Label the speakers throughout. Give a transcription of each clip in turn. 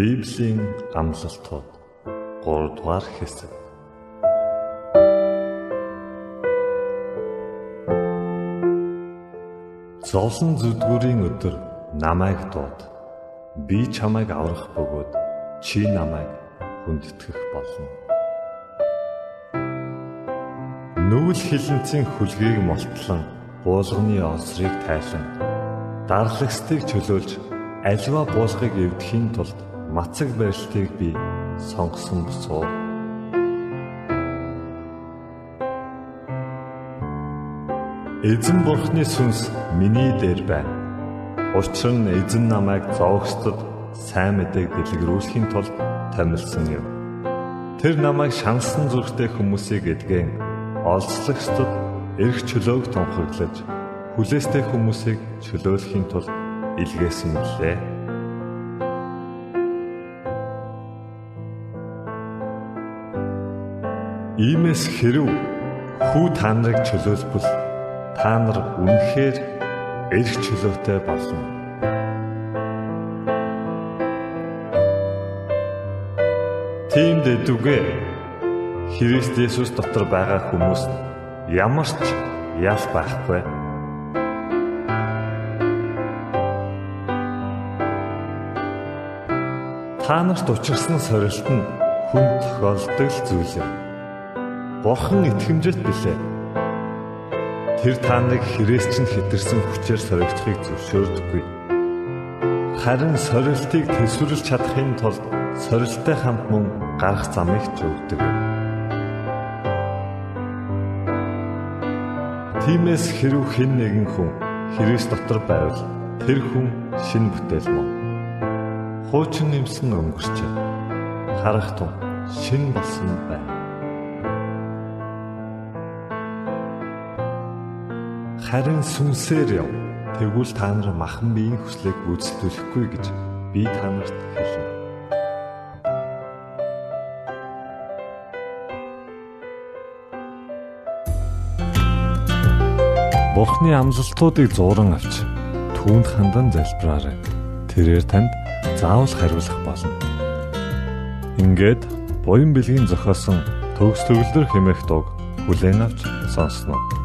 Speaker 1: Библийн амлалтууд 3 дугаар хэсэг Зовлон зүдгүүрийн өдөр намайг дууд. Би чамайг аврах бөгөөд чи намайг хүндэтгэх болно. Нүгэл хилэнцийн хүлгийг молтлон буулганы онцрыг тайлан дарлагстыг чөлөөлж альва буулгыг эвдэхийн тулд мацаг барилтыг би сонгосон босоо. Эзэн бурхны сүнс миний дээр байна. Учир нь эзэн намайг зовгчдод сайн мэдээг дэлгэрүүлэхийн тулд томилсон юм. Тэр намайг шансан зүрхтэй хүмүүсийг эдгэн олзлогчдод эрх чөлөөг тунхаглаж хүлээстэй хүмүүсийг чөлөөлөхийн тулд илгээсэн мөлий. Иймээс хэрв хүү та нарыг чөлөөлбөл та нар үнэхээр эрх чөлөөтэй болно. Тиймд дүгэ Христ Есүс дотор байгаа хүмүүс ямар ч ял байхгүй. Та нарт учирсан сорилт нь хүн тохиолдог зүйл юм. Бурхан итгэмжит билээ. Тэр та нарыг хэрэгс чинь хэтэрсэн хүчээр соригдохыг зөвшөөрдөггүй. Харин сорилтыг төсвөрлж чадахын тулд сорилттой хамт мөн гарах замыг ч өгдөг. Тиймээс хэрв хэн нэгэн хүн Христ дотор байвал тэр хүн шин бүтээл мөн. Хуучин нэмсэн өнгөрчээ. Харах тун шин болсон байна. Харин сүнсээр яв. Тэгвэл та нар махан биеийн хүслийг гүйцэтгүүлэхгүй гэж би та нарт хэлнэ. Бурхны амлалтуудыг зуран авч түүнд хандан залбираарай. Тэрээр танд заавал хариулах болно. Ингээд буян бэлгийн зохиосон төгс төгөлдөр хэмээх дуг хүлээн авч сонсноо.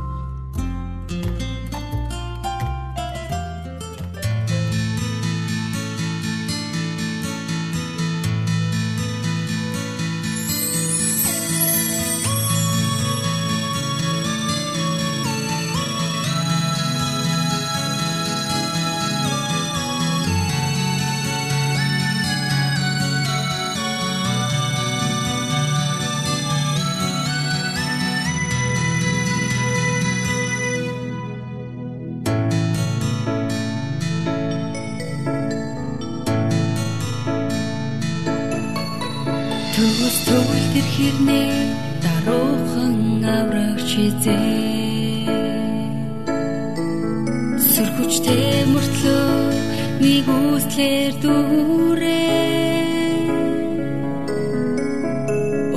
Speaker 2: Нэг үслэр дүүрээ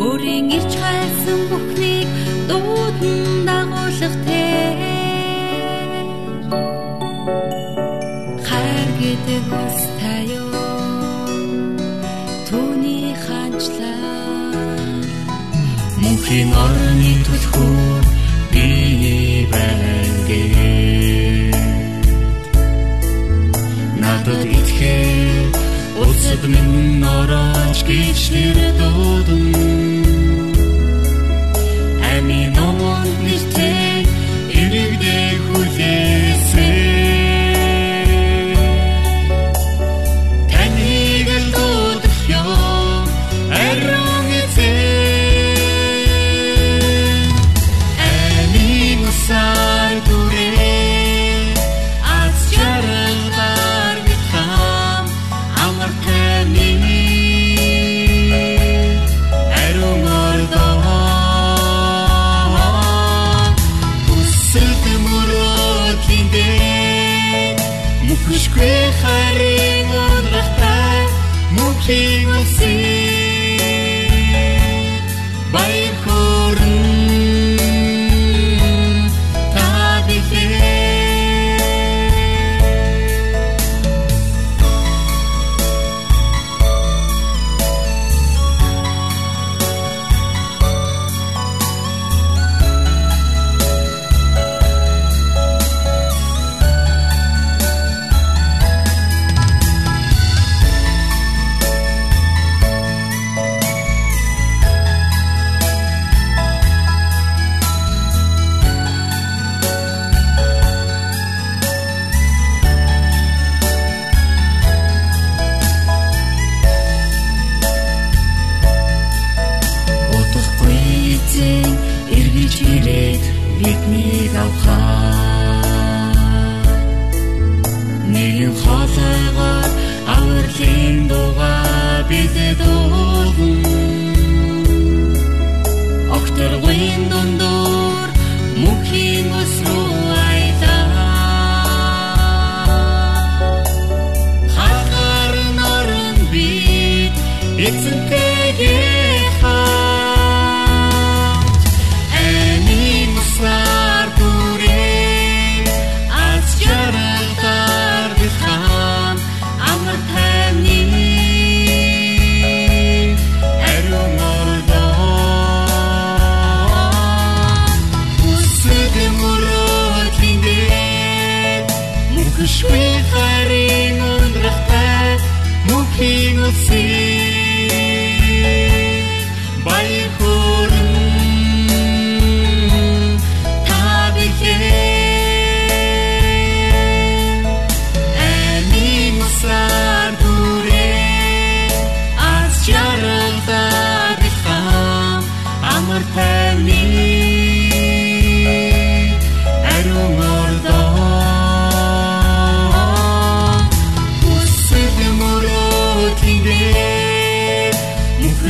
Speaker 2: Өөрийн ирж хайсан бүхнийг дуудан дагуулах те Хайр гэдэг үс Мөнхийн орны түлхүү би байнгээ Aklımın araç geçleri doğdum.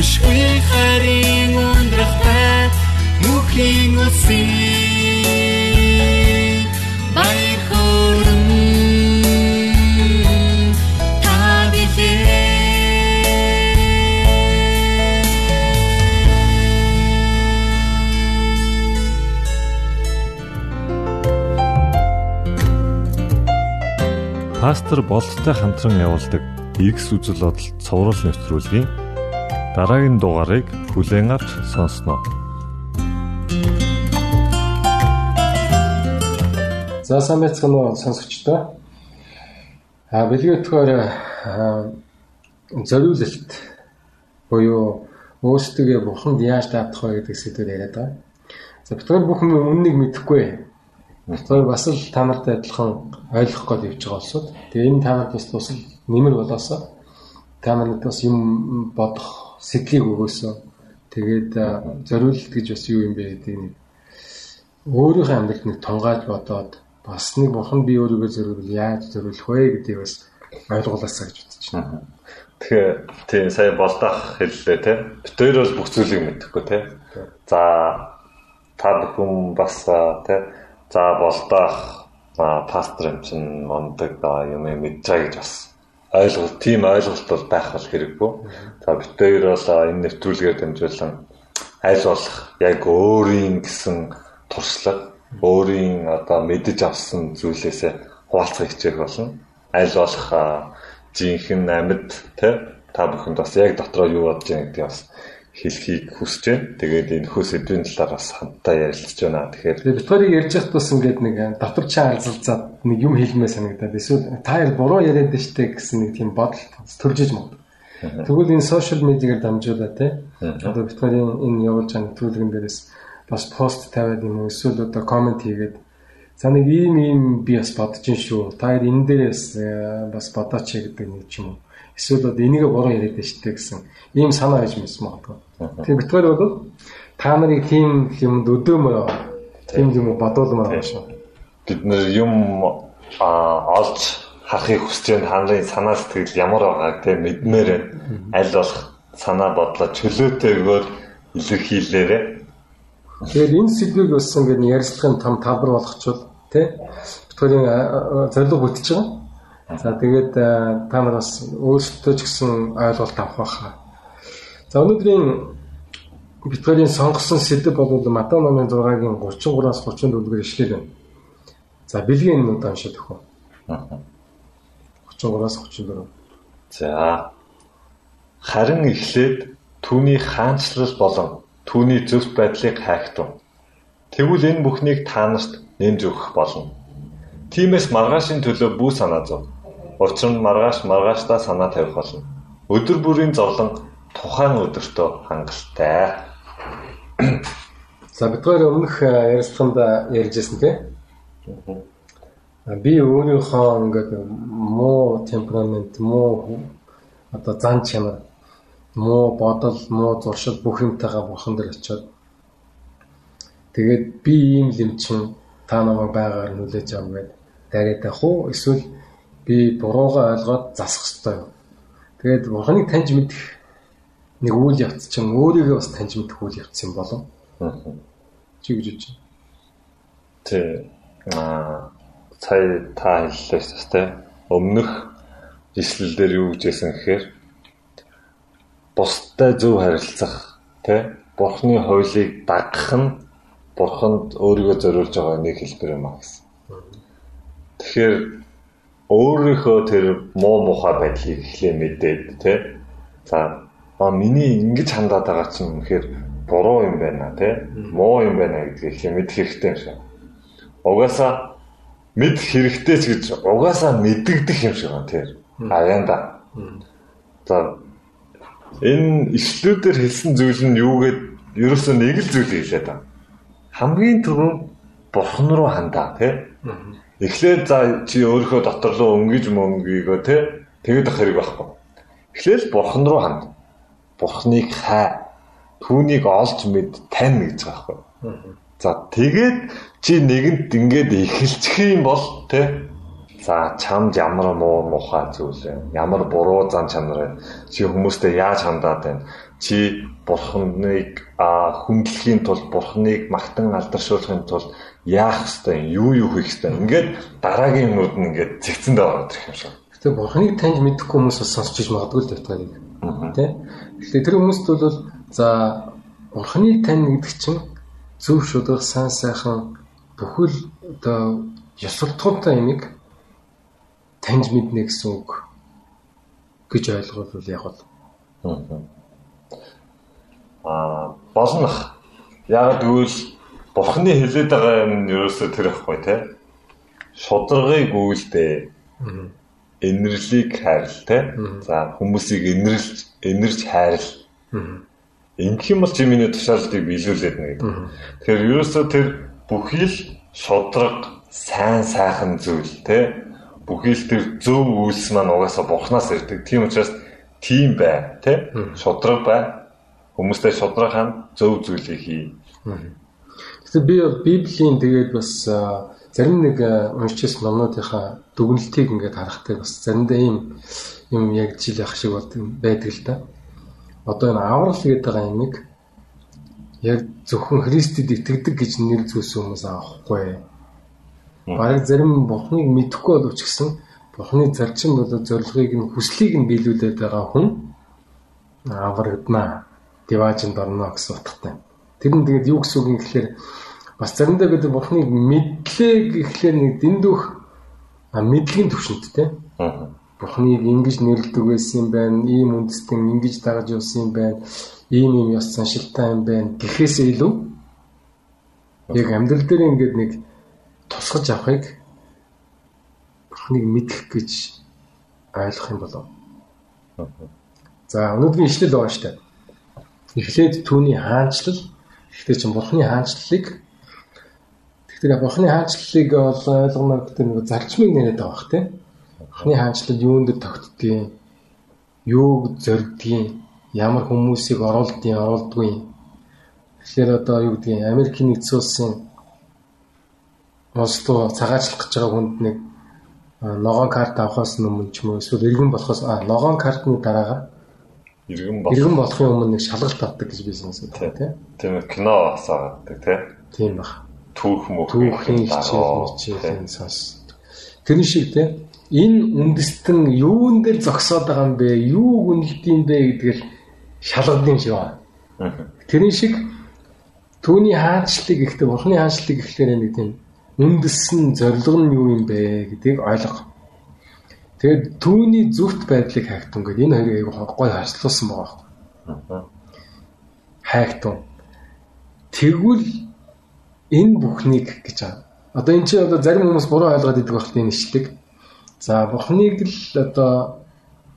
Speaker 2: Мөнхшгүй харин ундрахтай Мөнхийн үлсээ Баяр хүрэн Та
Speaker 1: Пастор болттой хамтран явуулдаг X үзэл бодол цовруул нэвтрүүлгийн дараагийн дугаарыг хүлээн авч сонсноо.
Speaker 3: За сайн байцгаана уу сонсогчдоо. А бэлгийн өтгөр зориулалт буюу өөрсдөө бурханд яаж даатах вэ гэдэг сэдвээр яриад байгаа. За битгаар бүхэн үннийг мэдэхгүй. Битгаар бас л та нартай адилхан ойлгох гээд явж байгаа болсод. Тэгээ энэ та нарт бас тусал нэмэр болоосоо та нарт бас юм бодох сэтлийг өгөөсөө. Тэгээд зориулалт гэж бас юу юм бэ гэдэг нэг өөрийнхөө амьдралд нэг тунгааж бодоод бас нэг бурхан би өөрийгөө зориулбал яаж зориулах вэ гэдгийг бас ойлгуулаасаа гэж бодож байна.
Speaker 1: Тэгэхээр тий сая болдох хэллээ те. Битээр бол бүх зүйлийг мэдэхгүй те. За та бүхэн бас те за болдох пастор юм чин мондөг юм байгаа гэж бас ойлголт тийм ойлголт бол байх бол хэрэггүй. За битээр бол энэ нэвтрүүлгээр дамжуулан аль болох яг өөрийн гэсэн туршлага өөрийн одоо мэдэж авсан зүйлээсээ хуваалцах хичээх болно. Аль болох жинхэнэ амьд те та бүхэнд бас яг дотроо юу бодож байгаа гэдгийг бас хэлхийг хүсэж байна. Тэгээд энэ хөө сэдвийн талаар бас хамтдаа ярилцж байна. Тэгэхээр
Speaker 3: Тэгээд битүүрийг ярьж байхад бас ингээд нэг дотор чаа алзалцаад нэг юм хэлмээ санагдаад эсвэл та яар буруу яриад штэ гэсэн нэг тийм бодол төрж иж магад. Тэгвэл энэ сошиал медиагаар дамжуулаад те одоо битүүрийн энэ явуулж байгаа нэвтрүүлгэн дээрээс бас пост тавиад юм уу эсвэл одоо комент хийгээд за нэг ийм ийм би бас бодож ин шүү. Та энэ дээрээс э, бас бодооч гэдэг нэг ч юм уу. Эсвэл одоо энийг буруу яриад дээ гэсэн ийм санаа иж мэс магадгүй. Тэгээ битгаар бол та нарыг тийм юмд өдөөмөр тийм юм бодуулмаар байна шүү.
Speaker 1: Бид нэр юм а олж харахыг хүсэж байна. Ханарын санаа сэтгэл ямар байгааг те мэдмээр аль болох санаа бодлоо чөлөөтэйгээр илэрхийлээрэ.
Speaker 3: Тэгэхээр энэ сэдвийг бас ингээд ярилцлагын том талбар болгочвол тий Бидний зорилго бүтэж байгаа. За тэгээд та нар бас өөрсдөө ч гэсэн ойлголт авах байхаа. За өнөөдрийн Битгэрийн сонгосон сэдв бол Матай номын 6-гийн 33-аас 34-гээр ишлэл байна. За бэлгийн энэ удаа уншаад өгөх. 33-аас 34.
Speaker 1: За харин эхлээд түүний хаанчлал болон түүний зөвхт байдлыг хайхтун. Тэгвэл энэ бүхнийг та нарт нэмж өгөх болно. Тиймээс маргаашийн төлөө бүү санаа зов. Учир нь маргааш маргаашдаа санаа тавих болно. Өдөр бүрийн зовлон тухайн өдөртөө хангалттай.
Speaker 3: За бид хоёр өмнөх ярилцлаганд ярьжсэн тийм. Би өөрийнхөө ингээд муу темперамент, муу одоо зан чанар, муу бодол, муу зуршил бүх юмтайгаа бурхан дээр очиод тэгээд би ийм л юм чинь та намайг байгаар нүлээж авах гэдэг дараад авах уу эсвэл би буруугаа ойлгоод засах хэрэгтэй? Тэгээд бурханыг таньж мэдэх нэг үйл явц чинь өөрийгөө бас таньж мэдэх үйл явц юм болов. Чи гэж бодож байна.
Speaker 1: Тэ аа сая та хэллээ шүү дээ. Өмнөх ишлэл дээр юу гэжсэн гэхээр бусдад зөв харилцах тэ бурхны хуулийг дагах нь бурханд өөрийгөө зориулж байгаа нэг хэлбэр юм а гэсэн. Тэгэхээр өөрийнхөө тэр муу мухай байдлыг эхлээ мэдээд тэ за а миний ингэж хандаад байгаа чинь үнэхээр буруу юм байна тэ муу юм байна гэдгийг эхлээ мэдэх хэрэгтэй юм шиг. Угаасаа мэд хэрэгтэй ч гэж угаасаа мэддэгдэх юм шиг байна тэр. Аяанда. За энэ ишлүүдээр хэлсэн зүйл нь юу гэд ерөөсөө нэг л зүйл хэлээд байна. Хамгийн түрүү бурхан руу хандаа тий. Эхлээд за чи өөрийнхөө дотор руу өнгөж мөнгөйгөө тий. Тэгээд ах хэрэг байхгүй. Эхлээл бурхан руу ханд. Бурханыг хай. Түүнийг олж мэд тань гэж байгаа байхгүй. За тэгээд чи нэгэнт ингээд эхэлчих юм бол тэ за чамд ямар муу мухай зүйл вэ? Ямар буруу зан чанар вэ? Чи хүмүүстэй яаж хандаад байна? Чи бурхныг хүндлэхийн тулд бурхныг магтан алдаршуулахын тулд яах юм? Юу юу хийх ёстой? Ингээд дараагийн юмнууд нь ингээд зэгцэндээ ороод ирэх юм шиг.
Speaker 3: Тэгээ бурхныг таньж мэдхгүй хүмүүс бас сонсч иж магадгүй л тавтгаад юм. Тэ? Тэгэхээр тэр хүмүүст бол за бурхныг тань гэдэг чинь зөв шударга сайн сайхан бүхэл одоо ёс суртахуунтай юмыг таньж мэднэ гэсэн үг гэж ойлгол яг бол
Speaker 1: аа болнох яг тэгвэл бурхны хэлээд байгаа юм нь ерөөсөө тэр ихгүй те. Шударгыг үйлдэ инэрлийг хайрл те. За хүмүүсийг инэрлж инэрж хайрл. Ингэх юм бол миний тушаалтыг биелүүлээд нэ гэдэг. Тэгэхээр ерөөсөө тэр бүхий л шудраг сайн сайхан зүйл те. Бүхий л тэр зөв үйлс маань угаасаа бурхнаас ирдэг. Тийм учраас тийм бай те. Шудраг бай. Хүмүүстэй шудраг хань зөв зүйлийг хий.
Speaker 3: Тэгэхээр би Библийн тэгээд бас зарим нэг уншижсэн номнуудынхаа дүгнэлтийг ингээд харахтай бас заримдаа ийм юм яг жил ах шиг байдаг л да одоо энэ аврал гэдэг байгаа юмыг яг зөвхөн Христэд итгэдэг гэж нэр зүүсэн хүмүүс авахгүй. Бараг зарим Бурхныг мэдэхгүй боловч гэсэн Бурхны зарчим болоод зорилгыг нь хүслийг нь биелүүлээд байгаа хүн аврагдана. Диважинд орно гэсэн утгатай. Тэр нь тэгээд юу гэсэн үг юм гэхээр бас заримдаа бид Бурхныг мэдлээ гэхлээр нэг дэндүүх мэдлэгийн төвшөнт те. Бурхныг ингэж нэрлдэг байсан юм байна. Ийм үндэстэн ингэж дагаж явсан юм байна. Ийм юм ёс заншилтай юм байна. Гэхээсээ илүү яг амьдрал дээр ингээд нэг тусгаж авахыг Бурхныг мэдэх гэж ойлгох юм болов. За өнөөдрийн ишлэл байгаа дээ. Эхлээд түүний хаанчлал, Гэхдээ чинь бурхны хаанчлалыг Тэгэхээр бурхны хаанчлалыг бол ойлгоно гэдэг нэг зарчмыг нэрэд байгаа бах тийм. Бурхны хаанчлал юунд тогтдгийг, юуг зордгийг, ямар хүмүүсийг оруулдгийг, оруулдгүй. Тэгэхээр одоо юу гэдгийг Америкийн нэгдсэн улсын улс руу цагаачлах гэж байгаа хүнд нэг ногоон карт авахаас өмнө ч юм уу эсвэл иргэн болохоос ногоон картны дараагаар
Speaker 1: Иргэн болох.
Speaker 3: иргэн болохын өмнө нэг шалгалт авдаг гэж би сонссон тийм.
Speaker 1: Тийм кино асаадаг тийм.
Speaker 3: Тийм баг.
Speaker 1: Түүх мөх.
Speaker 3: Түүхийн хичээл хичээлийн сонс. Тэрний шиг тийм энэ үндэстэн юун дээр зогсоод байгаа юм бэ? Юу үнэлдэм бэ гэдгээр шалгадсан шиг байна. Тэрний шиг түүний хаанчлалыг ихтэй бурхны хаанчлалыг ихлээр нэг тийм үндэссэн зорилго нь юу юм бэ гэдгийг ойлго. Тэгээд түүний зүвт байдлыг хайхтун гэдэг энэ хоёрыг айгүй гой харьцуулсан байгаа байхгүй. Хайхтун. Тэгвэл энэ бүхнийг гэж байгаа. Одоо эн чинь одоо зарим хүмүүс буруу ойлгоод идэг байх тийм нэшлэг. За бурхныг л одоо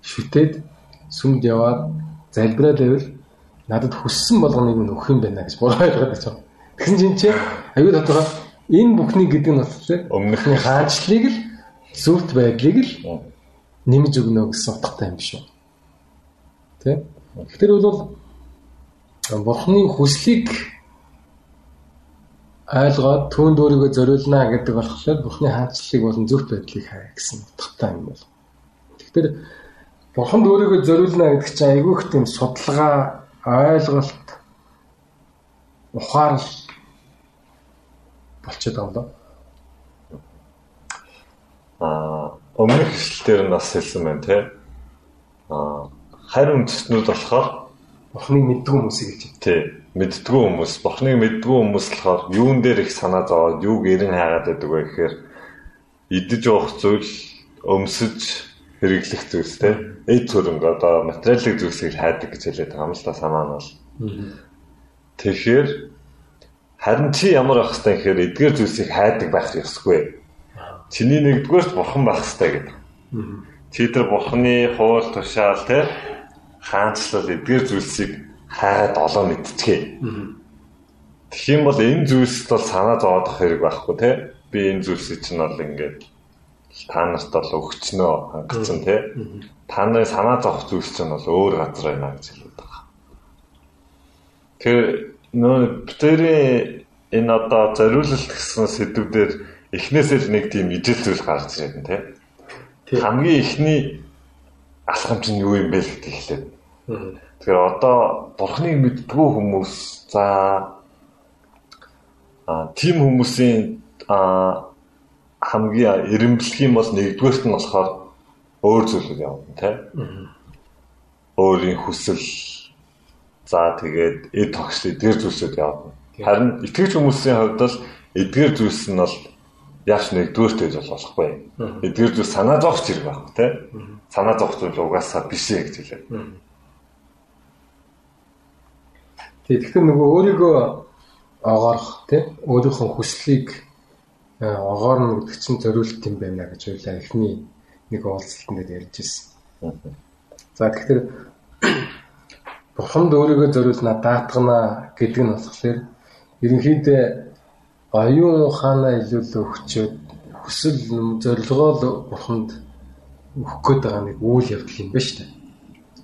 Speaker 3: шүтээд сүмд яваад залбираад байвал надад хүссэн болгоныг нь өгөх юм байна гэж буруу ойлгоод байгаа. Тэгсэн чинь чи аюу татгаа энэ бүхний гэдэг нь болохоор
Speaker 1: Өмнөхний
Speaker 3: хаанчлалыг л зүвт байдлыг л нэмж өгнө гэсэн утгатай юм биш үү? Тэ? Тэгэхээр бол бурхны хүслийг ойлгоод түүнд өөрийгөө зориулна гэдэг болохоор бурхны хаанчлалыг болон зөвхт байдлыг хай гэсэн утгатай юм бол. Тэгэхээр бурханд өөрийгөө зориулна гэдэг чинь айгүй их тийм судалгаа, ойлголт, ухаарл болчиход байгаа юм даа.
Speaker 1: Аа, өмнөх хэсэлтээр нь бас хэлсэн байна тий. Аа, харь үндэстнүүд болохоор
Speaker 3: Бурхныг мэддэг хүмүүсийг байна.
Speaker 1: тий мэддгүү хүмүүс, бохныг мэддгүү хүмүүс болохоор юун дээр их санаа зовоод юуг эрен хаагаад байдаг вэ гэхээр идэж уух зүйл, өмсөж хэрэглэх зүйлс тий. Эд хөрөнгө одоо материалын зүйлсийг хайдаг гэж хэлээд байгаа юм л да санаа нь бол. Тэгэхээр харин чи ямар байх хэвтэй гэхээр эдгээр зүйлсийг хайдаг байх ёсгүй. Чиний нэгдүгээрт бурхан байх хэвтэй гэдэг. Чи тэр бурханы хууль тушаал те хаанчлал эдгээр зүйлсийг хайгаад олоо мэдчихээ. Тэгэх юм бол энэ зүйлсд бол санаа зовоодох хэрэг байхгүй те. Би энэ зүйлсийг чинь бол ингээд та нарт бол өгчнөө хангацсан те. Та нарын санаа зовох зүйлс чинь бол өөр газар байна гэж хэлээд байгаа. Тэр нөө битэрийн энэ одоо зориулалт гэсэн сэдвүүдээр эхнээсээ л нэг тийм ижил зүйл гарч ирээд нь те. Хамгийн эхний алхам чинь юу юм бэ гэдгийг хэлээд. Тэгэхээр одоо бурхныг мэддгүү хүмүүс за а тийм хүмүүсийн а хамгийн эренблэх юм бол нэгдүгээрт нь болохоор өөр зүйлүүд явна те. Өөрийн хүсэл за тэгээд эд тогш эдгээр зүйлсүүд явна. Харин итгэж хүмүүсийн хувьд бол эдгээр зүйлс нь бол яаш нэгдүгээрт гэж болохгүй. Эдгээр зүйл санаа зовх зэрэг байхгүй те. Санаа зовх зүйл угаасаа биш ээ гэж хэлээ.
Speaker 3: Тэгэхээр нөгөө өөрийгөө огоорох тий өөрийнхөө хүслийг э, огоорно гэдэг чинь зориулт юм байна гэж ойлаа эхний нэг уулзалтанд ярьж ирсэн. За тэгэхээр бурханд өөрийгөө зориулна даатгана гэдэг нь болохоор ерөнхийдөө оюун ухаанаа илүү өгчөөд хүсэл зорилгоо л бурханд өгөх гээд байгаа нэг үйл явдал юм ба штэ.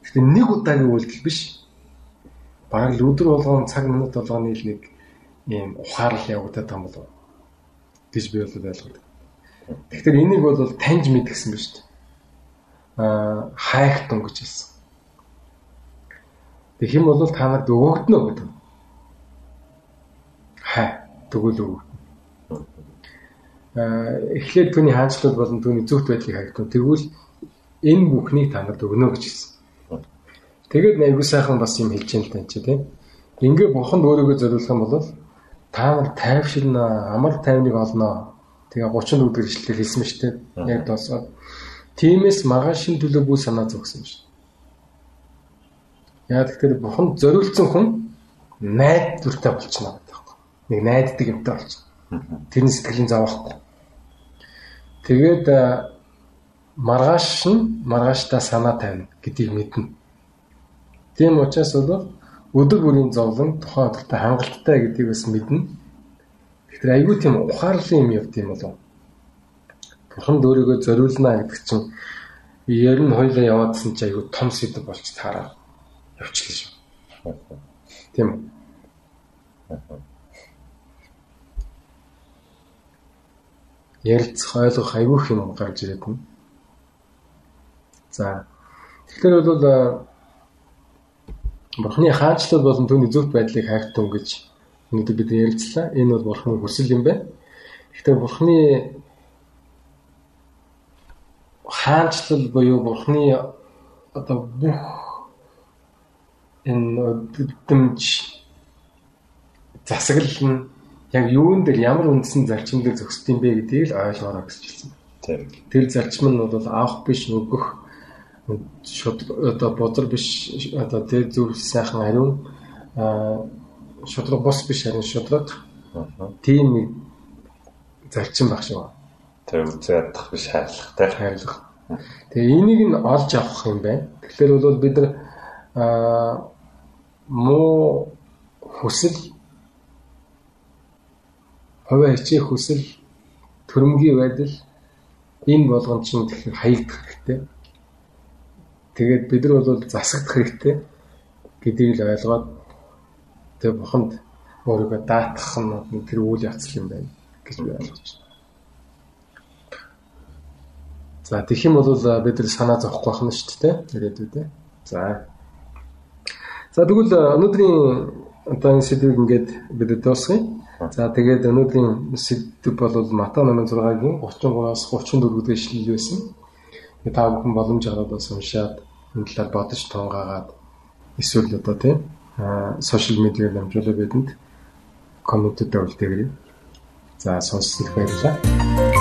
Speaker 3: Гэхдээ нэг удаагийн үйлдэл биш. Бараг л өдөр болгон цаг минут болгоны л нэг ийм ухаарл явагдаад байгаа юм болов гэж би бол ойлгоод. Тэгэхээр энийг бол таньж мэдгсэн ба штэ. Аа хайхтун гэж хэлсэн. Тэг хэм бол та нарт өгөгднө гэдэг. Хай өгнө. Аа эхлээд түүний хаанчлал болон түүний зөвхт байдлыг хайгдсан. Тэгвэл энэ бүхнийг та нарт өгнө гэж хэлсэн. Тэгээд айгуу сайхан бас юм хэлж ял тань чи тийм. Ингээ бурханд өөрийгөө зориулах юм бол та нар тайвширна, амар тайвныг олно. Тэгээ 34 дэх ишлэлээр хэлсэн мэт тийм. Яг доосоо. Тимээс маргаашийн төлөө бүх санаа зогсон шүү. Яа тэгэхээр бурханд зориулсан хүн найдвартай болчихно гэдэг. Нэг найддаг юмтай болчихно. Тэрний сэтгэлийн зовоохгүй. Тэгээд маргааш нь маргааштай санаа тавина гэдгийг мэднэ. Тийм учраас бол өдөр бүрийн зовлон тухайн өдөртөө хангалттай гэдгийг бас мэднэ. Тэгэхээр айгүй тийм ухаарлын юм явд юм болов. Бурханд өөрийгөө зориулнаа гэдэг чинь ер нь хоёлаа яваадсан чи айгүй том сэдв болч таараа явчихлаа шүү. Тийм үү? Ярилцах ойлгох аюух юм гарч ирээд байна. За тэгэхээр бол Бурхны хаанчлал болон түүний зөвхт байдлыг хайртун гэж өнөөдөр бид ярилцлаа. Энэ бол Бурхны хүсэл юм байна. Гэхдээ Бурхны хаанчлал буюу Бурхны одоо бүх энэ дэвтэмж засаглал нь яг юун дээр ямар үндсэн зарчим дээр зөксд юм бэ гэдгийг л ойлгоорой гэж хэлсэн.
Speaker 1: Тийм.
Speaker 3: Тэр зарчим нь бол авах биш өгөх шууд одоо бодөр биш одоо тэр зөв сайхан ариун шудраг бос биш харин шудраг тийм нэг зарчим баг шүү.
Speaker 1: Тэр үзэдах биш хайрлахтай.
Speaker 3: Хайрлах. Тэгээ энийг нь олж авах юм байна. Тэгэхээр бол бид нар муу хүсэл хувиа хичээх хүсэл төрөмгийн байдал энэ болгонд чинь тэгэхээр хаягдах хэрэгтэй. Тэгээд бид нар бол засагдах хэрэгтэй гэдгийг л ойлгоод тэг буханд өөрийгөө даатгах нь тэр үйл явц юм байна гэж би ойлгож байна. За тэгэх юм бол бид нар санаа зовхгүй байна шүү дээ ирээдүйдээ. За. За тэгвэл өнөөдрийн одоо энэ сэдвийг ингээд бид дуусгая. За тэгээд өнөөдрийн сэдв бол Матай 8:6-гийн 33-аас 34 дэх ишлэл байсан. Та бүхэн боломж гараад бас уншаад энэ талаар бодож тунгаагаад эсвэл одоо тийм сошиал медиагаар дамжуулаад бидэнд комментэд үлдээгээрэй. За сонссох баярлалаа.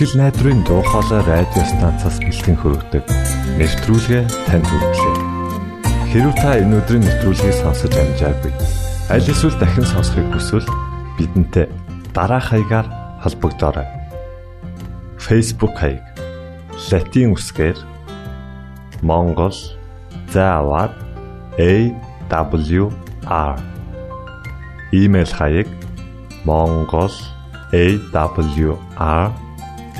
Speaker 1: Итгэл найдрын дуу хоолой радио станцаас бэлтгэн хөрөгдөг нэвтрүүлгээ танд хүргэлээ. Хэрв та энэ өдрийн нэвтрүүлгийг сонсож амжаагүй аль эсвэл дахин сонсохыг хүсвэл бидэнтэй дараах хаягаар холбогдорой. Facebook хаяг: Satiin усгээр Монгол заавад AWR Имэйл хаяг